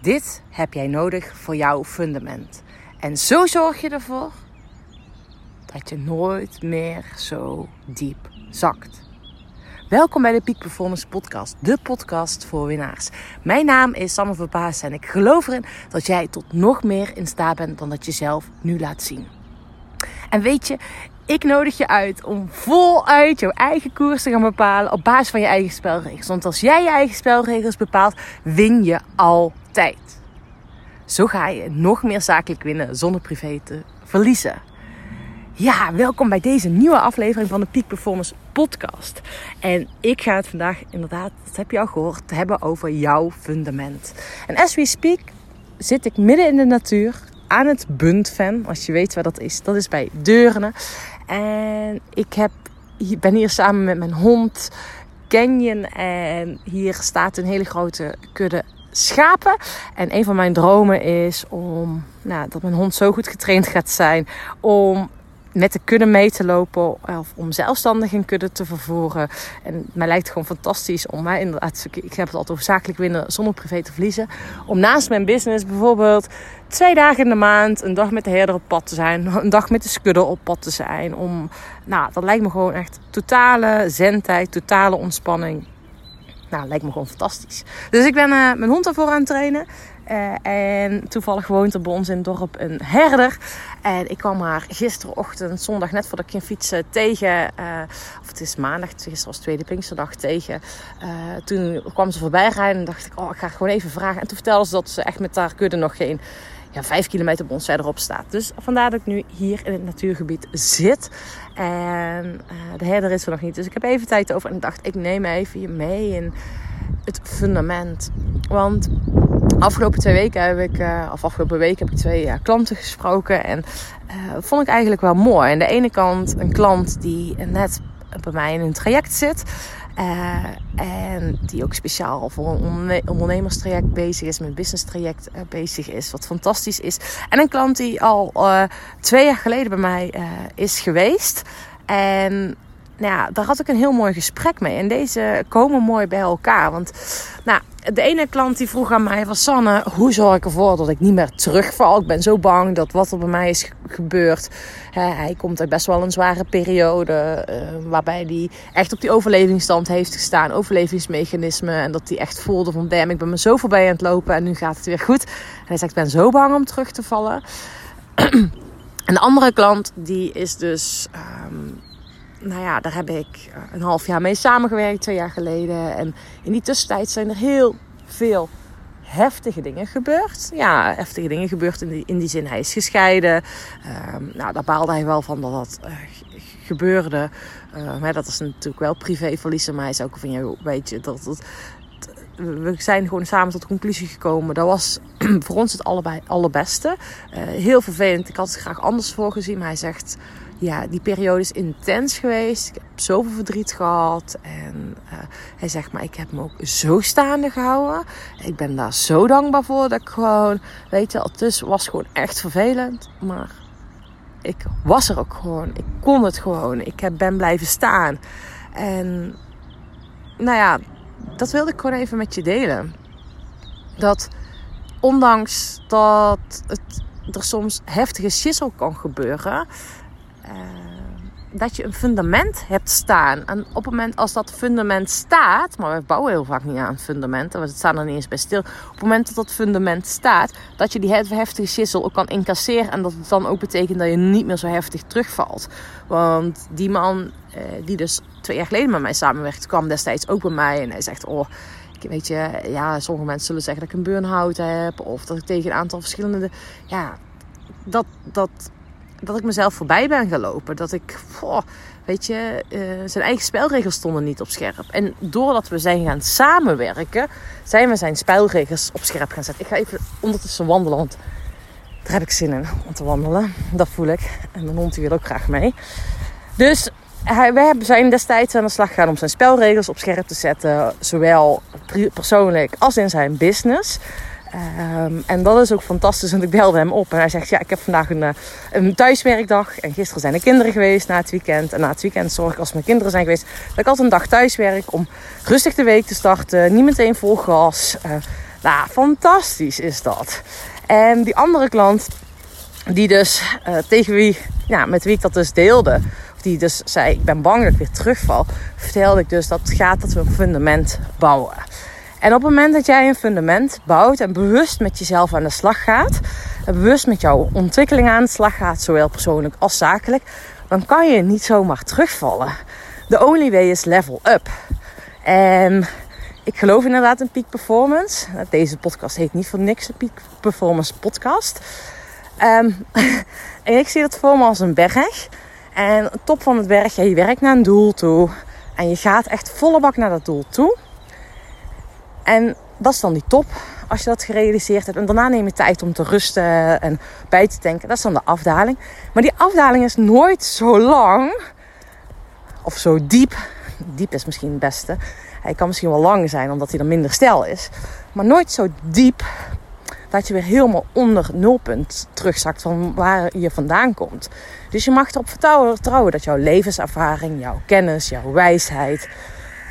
Dit heb jij nodig voor jouw fundament. En zo zorg je ervoor dat je nooit meer zo diep zakt. Welkom bij de Peak Performance Podcast, de podcast voor winnaars. Mijn naam is Samme Verbaas en ik geloof erin dat jij tot nog meer in staat bent dan dat je zelf nu laat zien. En weet je, ik nodig je uit om voluit jouw eigen koers te gaan bepalen op basis van je eigen spelregels. Want als jij je eigen spelregels bepaalt, win je altijd. Zo ga je nog meer zakelijk winnen zonder privé te verliezen. Ja, welkom bij deze nieuwe aflevering van de Peak Performance Podcast. En ik ga het vandaag inderdaad, dat heb je al gehoord, hebben over jouw fundament. En as we speak zit ik midden in de natuur aan het Buntven. Als je weet waar dat is, dat is bij Deurne. En ik heb, ben hier samen met mijn hond Canyon. En hier staat een hele grote kudde schapen. En een van mijn dromen is om, nou, dat mijn hond zo goed getraind gaat zijn om met de kudde mee te lopen of om zelfstandig een kudde te vervoeren. En mij lijkt het gewoon fantastisch om mij inderdaad, ik heb het altijd over zakelijk winnen zonder privé te verliezen. Om naast mijn business bijvoorbeeld twee dagen in de maand een dag met de herder op pad te zijn, een dag met de skudde op pad te zijn. Om, nou, dat lijkt me gewoon echt totale zendtijd, totale ontspanning. Nou, lijkt me gewoon fantastisch. Dus ik ben uh, mijn hond daarvoor aan het trainen. Uh, en toevallig woont er bij ons in het dorp een herder. En ik kwam haar gisterochtend, zondag, net voordat ik ging fietsen, tegen. Uh, of het is maandag, gisteren was tweede Pinksterdag, tegen. Toen kwam ze voorbij rijden en dacht ik, oh, ik ga gewoon even vragen. En toen vertelde ze dat ze echt met haar kudde nog geen ja, vijf kilometer bij ons verderop staat. Dus vandaar dat ik nu hier in het natuurgebied zit. En de herder is er nog niet. Dus ik heb even tijd over en dacht, ik neem even je mee in het fundament. Want afgelopen twee weken heb ik, uh, of afgelopen week heb ik twee uh, klanten gesproken. En vond ik eigenlijk wel mooi. Aan de ene kant een klant die net bij mij in een traject zit. En die ook speciaal voor een ondernemerstraject bezig is, een business traject bezig is. Wat fantastisch is. En een klant die al twee jaar geleden bij mij is geweest. En nou ja, daar had ik een heel mooi gesprek mee. En deze komen mooi bij elkaar. Want nou, de ene klant die vroeg aan mij van Sanne, hoe zorg ik ervoor dat ik niet meer terugval? Ik ben zo bang dat wat er bij mij is gebeurd. hij komt uit best wel een zware periode. Uh, waarbij hij echt op die overlevingsstand heeft gestaan. Overlevingsmechanismen. En dat hij echt voelde van damn, ik ben me zo voorbij aan het lopen. En nu gaat het weer goed. Hij zegt, ik ben zo bang om terug te vallen. en de andere klant die is dus... Um, nou ja, daar heb ik eh, een half jaar mee samengewerkt, twee jaar geleden. En in die tussentijd zijn er heel veel heftige dingen gebeurd. Ja, heftige dingen gebeurd in die, in die zin. Hij is gescheiden. Um, nou, daar baalde hij wel van dat dat uh, gebeurde. Uh, dat is natuurlijk wel privé verliezen. Maar hij is ook van, ja, weet je, dat, dat, we zijn gewoon samen tot de conclusie gekomen. Dat was voor ons het allerbeste. Uh, heel vervelend. Ik had het graag anders voor gezien. Maar hij zegt ja, die periode is intens geweest. Ik heb zoveel verdriet gehad. En uh, hij zegt, maar ik heb me ook zo staande gehouden. Ik ben daar zo dankbaar voor dat ik gewoon, weet je, het was gewoon echt vervelend. Maar ik was er ook gewoon. Ik kon het gewoon. Ik heb, ben blijven staan. En nou ja, dat wilde ik gewoon even met je delen. Dat ondanks dat het, er soms heftige schissel kan gebeuren dat je een fundament hebt staan. En op het moment als dat fundament staat, maar we bouwen heel vaak niet aan fundamenten, want het staan er niet eens bij stil. Op het moment dat dat fundament staat, dat je die heftige schissel ook kan incasseren en dat het dan ook betekent dat je niet meer zo heftig terugvalt. Want die man, uh, die dus twee jaar geleden met mij samenwerkt, kwam destijds ook bij mij en hij zegt: Oh, weet je, ja, sommige mensen zullen zeggen dat ik een burn-out heb of dat ik tegen een aantal verschillende, ja, dat, dat dat ik mezelf voorbij ben gelopen. Dat ik, weet je, uh, zijn eigen spelregels stonden niet op scherp. En doordat we zijn gaan samenwerken, zijn we zijn spelregels op scherp gaan zetten. Ik ga even ondertussen wandelen, want daar heb ik zin in om te wandelen. Dat voel ik. En mijn hond wil ook graag mee. Dus wij zijn destijds aan de slag gegaan om zijn spelregels op scherp te zetten. Zowel persoonlijk als in zijn business. Um, en dat is ook fantastisch, want ik belde hem op en hij zegt: Ja, ik heb vandaag een, eh, een thuiswerkdag. En gisteren zijn de kinderen geweest na het weekend. En na het weekend zorg ik als mijn kinderen zijn geweest dat ik altijd een dag thuiswerk om rustig de week te starten. Niet meteen vol gas. Uh, Nou, fantastisch is dat. En die andere klant, die dus uh, tegen wie, ja, met wie ik dat dus deelde, die dus zei: Ik ben bang dat ik weer terugval, vertelde ik dus dat gaat dat we een fundament bouwen. En op het moment dat jij een fundament bouwt en bewust met jezelf aan de slag gaat, en bewust met jouw ontwikkeling aan de slag gaat, zowel persoonlijk als zakelijk, dan kan je niet zomaar terugvallen. The only way is level up. En ik geloof inderdaad in peak performance. Deze podcast heet niet voor niks een peak performance podcast. Um, en ik zie het voor me als een berg. En top van het berg, je werkt naar een doel toe. En je gaat echt volle bak naar dat doel toe. En dat is dan die top, als je dat gerealiseerd hebt. En daarna neem je tijd om te rusten en bij te denken. Dat is dan de afdaling. Maar die afdaling is nooit zo lang of zo diep. Diep is misschien het beste. Hij kan misschien wel lang zijn, omdat hij dan minder stijl is. Maar nooit zo diep dat je weer helemaal onder nulpunt terugzakt van waar je vandaan komt. Dus je mag erop vertrouwen dat jouw levenservaring, jouw kennis, jouw wijsheid,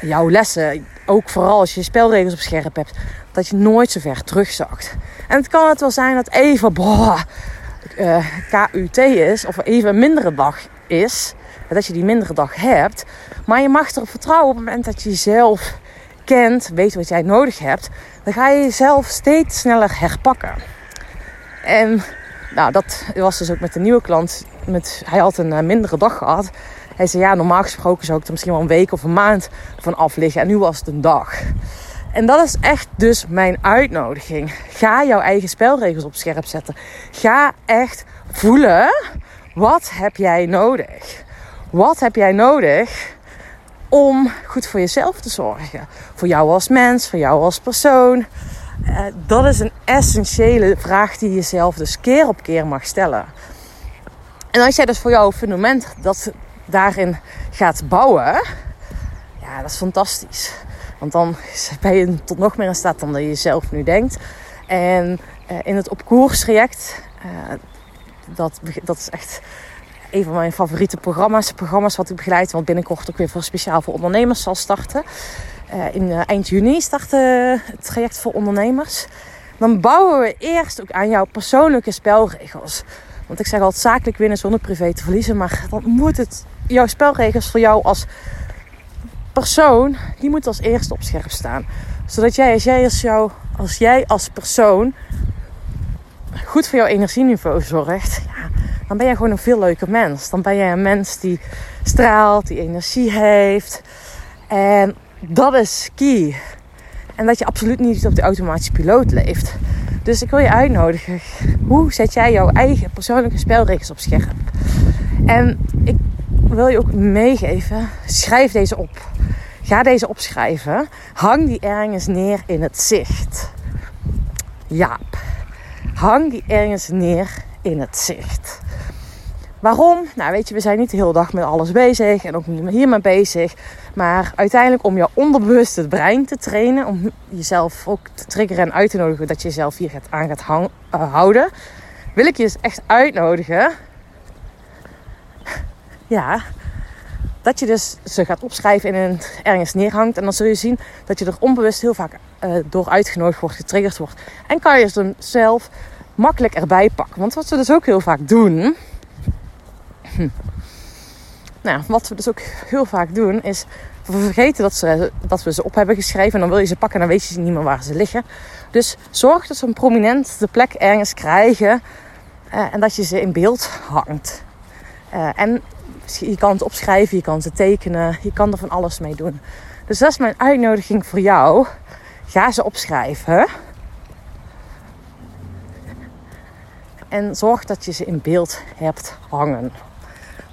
jouw lessen, ook vooral als je spelregels op scherp hebt, dat je nooit zo ver terugzakt. En het kan het wel zijn dat even uh, KUT is, of even een mindere dag is, dat je die mindere dag hebt. Maar je mag erop vertrouwen op het moment dat je jezelf kent, weet wat jij nodig hebt, dan ga je jezelf steeds sneller herpakken. En nou, dat was dus ook met de nieuwe klant. Met, hij had een uh, mindere dag gehad. Hij zei, ja, normaal gesproken zou ik er misschien wel een week of een maand van af liggen. En nu was het een dag. En dat is echt dus mijn uitnodiging. Ga jouw eigen spelregels op scherp zetten. Ga echt voelen, wat heb jij nodig? Wat heb jij nodig om goed voor jezelf te zorgen? Voor jou als mens, voor jou als persoon. Uh, dat is een essentiële vraag die je jezelf dus keer op keer mag stellen. En als jij dus voor jouw fundament dat daarin gaat bouwen, ja, dat is fantastisch. Want dan ben je tot nog meer in staat dan je zelf nu denkt. En uh, in het op koers traject, uh, dat, dat is echt een van mijn favoriete programma's. Programma's wat ik begeleid, wat binnenkort ook weer voor speciaal voor ondernemers zal starten. Uh, in eind juni start het traject voor ondernemers. Dan bouwen we eerst ook aan jouw persoonlijke spelregels. Want ik zeg altijd zakelijk winnen zonder privé te verliezen. Maar dan moet het jouw spelregels voor jou als persoon, die moet als eerste op scherp staan. Zodat jij als jij als, jou, als, jij als persoon goed voor jouw energieniveau zorgt, ja, dan ben jij gewoon een veel leuker mens. Dan ben jij een mens die straalt, die energie heeft. En dat is key. En dat je absoluut niet op de automatische piloot leeft. Dus ik wil je uitnodigen. Hoe zet jij jouw eigen persoonlijke spelregels op scherp? En ik wil je ook meegeven. Schrijf deze op. Ga deze opschrijven. Hang die ergens neer in het zicht. Jaap. Hang die ergens neer in het zicht. Waarom? Nou, weet je, we zijn niet de hele dag met alles bezig en ook niet hiermee bezig. Maar uiteindelijk om jouw onderbewuste brein te trainen, om jezelf ook te triggeren en uit te nodigen dat je jezelf hier aan gaat uh, houden, wil ik je dus echt uitnodigen. Ja, dat je dus ze gaat opschrijven en ergens neerhangt. En dan zul je zien dat je er onbewust heel vaak uh, door uitgenodigd wordt, getriggerd wordt. En kan je ze zelf makkelijk erbij pakken. Want wat we dus ook heel vaak doen. Hm. Nou, wat we dus ook heel vaak doen is. We vergeten dat, ze, dat we ze op hebben geschreven. En dan wil je ze pakken en dan weet je niet meer waar ze liggen. Dus zorg dat ze een prominent de plek ergens krijgen. Uh, en dat je ze in beeld hangt. Uh, en je kan het opschrijven, je kan ze tekenen, je kan er van alles mee doen. Dus dat is mijn uitnodiging voor jou. Ga ze opschrijven. En zorg dat je ze in beeld hebt hangen.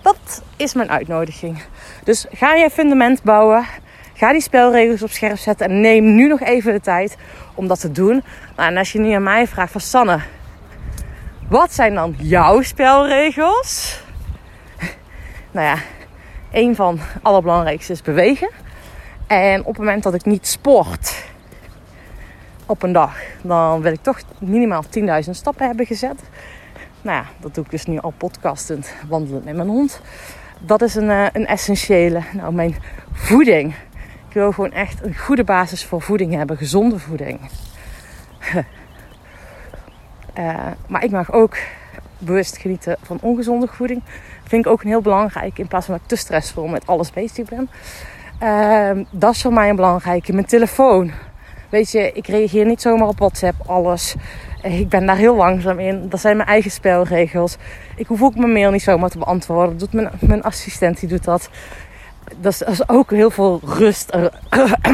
Dat is mijn uitnodiging. Dus ga je fundament bouwen. Ga die spelregels op scherp zetten. En neem nu nog even de tijd om dat te doen. Nou, en als je nu aan mij vraagt van Sanne. Wat zijn dan jouw spelregels? Nou ja, een van het allerbelangrijkste is bewegen. En op het moment dat ik niet sport op een dag, dan wil ik toch minimaal 10.000 stappen hebben gezet. Nou ja, dat doe ik dus nu al podcastend, wandelend met mijn hond. Dat is een, eh, een essentiële. Nou, mijn voeding. Ik wil gewoon echt een goede basis voor voeding hebben, gezonde voeding. uh, maar ik mag ook bewust genieten van ongezonde voeding. Vind ik ook een heel belangrijk. In plaats van dat ik te stressvol met alles bezig ben. Uh, dat is voor mij een belangrijke. Mijn telefoon. Weet je, ik reageer niet zomaar op WhatsApp, alles. Ik ben daar heel langzaam in. Dat zijn mijn eigen spelregels. Ik hoef ook mijn mail niet zomaar te beantwoorden. Doet mijn, mijn assistent, die doet dat. Dat is, dat is ook heel veel rust,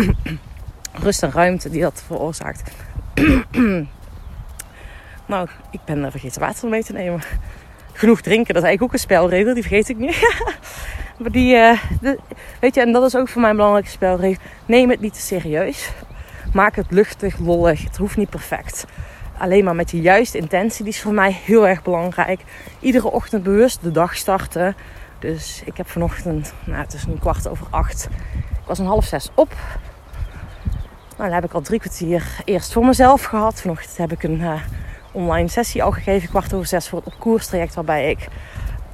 rust en ruimte die dat veroorzaakt. nou, ik ben vergeten water mee te nemen. Genoeg drinken, dat is eigenlijk ook een spelregel. Die vergeet ik niet. maar die, uh, weet je, en dat is ook voor mij een belangrijke spelregel. Neem het niet te serieus. Maak het luchtig, lollig. Het hoeft niet perfect. Alleen maar met de juiste intentie. Die is voor mij heel erg belangrijk. Iedere ochtend bewust de dag starten. Dus ik heb vanochtend, nou het is nu kwart over acht. Ik was een half zes op. Nou, dan heb ik al drie kwartier eerst voor mezelf gehad. Vanochtend heb ik een uh, online sessie al gegeven, kwart over zes voor het opkoerstraject. Waarbij ik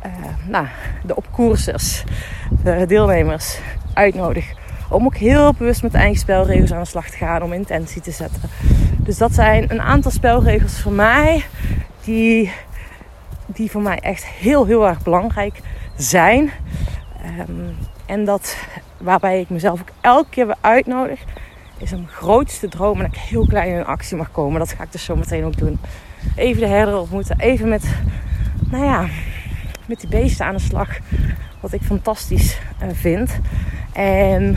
uh, nou, de opkoersers, de deelnemers uitnodig om ook heel bewust met de eigen spelregels aan de slag te gaan, om intentie te zetten. Dus dat zijn een aantal spelregels voor mij die, die voor mij echt heel, heel erg belangrijk zijn. Um, en dat waarbij ik mezelf ook elke keer weer uitnodig, is een grootste droom en ik heel klein in actie mag komen. Dat ga ik dus zo meteen ook doen. Even de herder ontmoeten, even met, nou ja, met die beesten aan de slag. Wat ik fantastisch uh, vind. En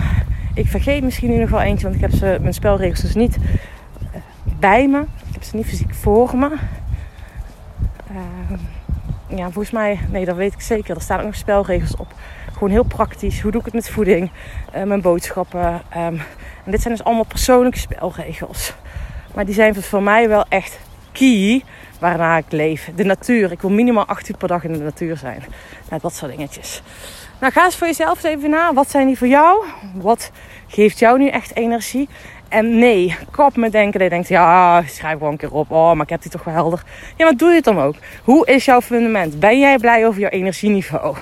ik vergeet misschien nu nog wel eentje, want ik heb ze, mijn spelregels dus niet uh, bij me. Ik heb ze niet fysiek voor me. Uh, ja, volgens mij, nee, dat weet ik zeker. Er staan ook nog spelregels op. Gewoon heel praktisch. Hoe doe ik het met voeding? Uh, mijn boodschappen. Um, en dit zijn dus allemaal persoonlijke spelregels. Maar die zijn voor mij wel echt key waarna ik leef. De natuur. Ik wil minimaal 8 uur per dag in de natuur zijn. Nou, dat soort dingetjes. Nou, ga eens voor jezelf even na. Wat zijn die voor jou? Wat geeft jou nu echt energie? En nee, kop met denken dat je denkt, ja, schrijf gewoon een keer op. Oh, maar ik heb die toch wel helder. Ja, maar doe je het dan ook? Hoe is jouw fundament? Ben jij blij over jouw energieniveau?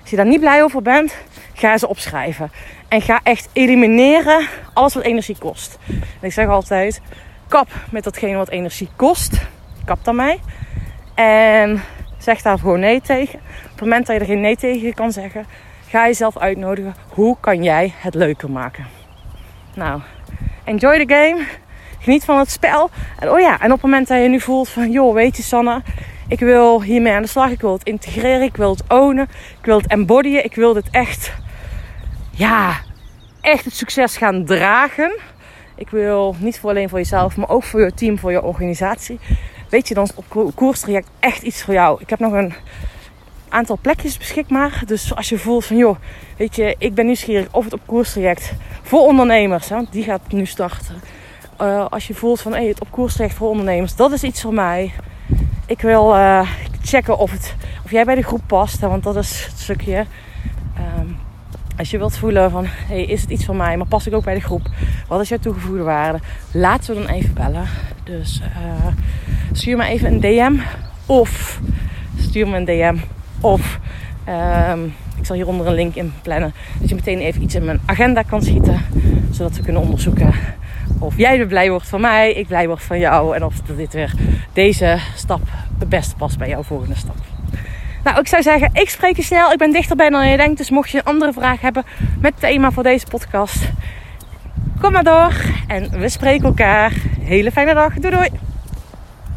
Als je daar niet blij over bent, ga ze opschrijven. En ga echt elimineren alles wat energie kost. En ik zeg altijd, kap met datgene wat energie kost. Kap daarmee. En zeg daar gewoon nee tegen. Op het moment dat je er geen nee tegen kan zeggen, ga jezelf uitnodigen. Hoe kan jij het leuker maken? Nou, enjoy the game. Geniet van het spel. En oh ja, en op het moment dat je nu voelt van, joh, weet je Sanne, ik wil hiermee aan de slag. Ik wil het integreren. Ik wil het ownen. Ik wil het embodyen. Ik wil dit echt, ja, echt het succes gaan dragen. Ik wil niet voor alleen voor jezelf, maar ook voor je team, voor je organisatie. Weet je, dan is het koerstraject echt iets voor jou. Ik heb nog een aantal plekjes beschikbaar. Dus als je voelt van, joh, weet je, ik ben nieuwsgierig of het op koerstraject voor ondernemers, hè, want die gaat nu starten. Uh, als je voelt van, hey, het op koerstraject voor ondernemers, dat is iets voor mij. Ik wil uh, checken of, het, of jij bij de groep past, hè, want dat is het stukje. Um, als je wilt voelen van, hey, is het iets voor mij, maar pas ik ook bij de groep? Wat is jouw toegevoegde waarde? Laten we dan even bellen. Dus uh, stuur me even een DM of stuur me een DM of um, ik zal hieronder een link in plannen. Dat je meteen even iets in mijn agenda kan schieten. Zodat we kunnen onderzoeken of jij weer blij wordt van mij, ik blij word van jou. En of dit weer deze stap het beste past bij jouw volgende stap. Nou, ik zou zeggen, ik spreek je snel. Ik ben dichterbij dan je denkt. Dus mocht je een andere vraag hebben met het thema voor deze podcast, kom maar door. En we spreken elkaar. Hele fijne dag. Doei doei.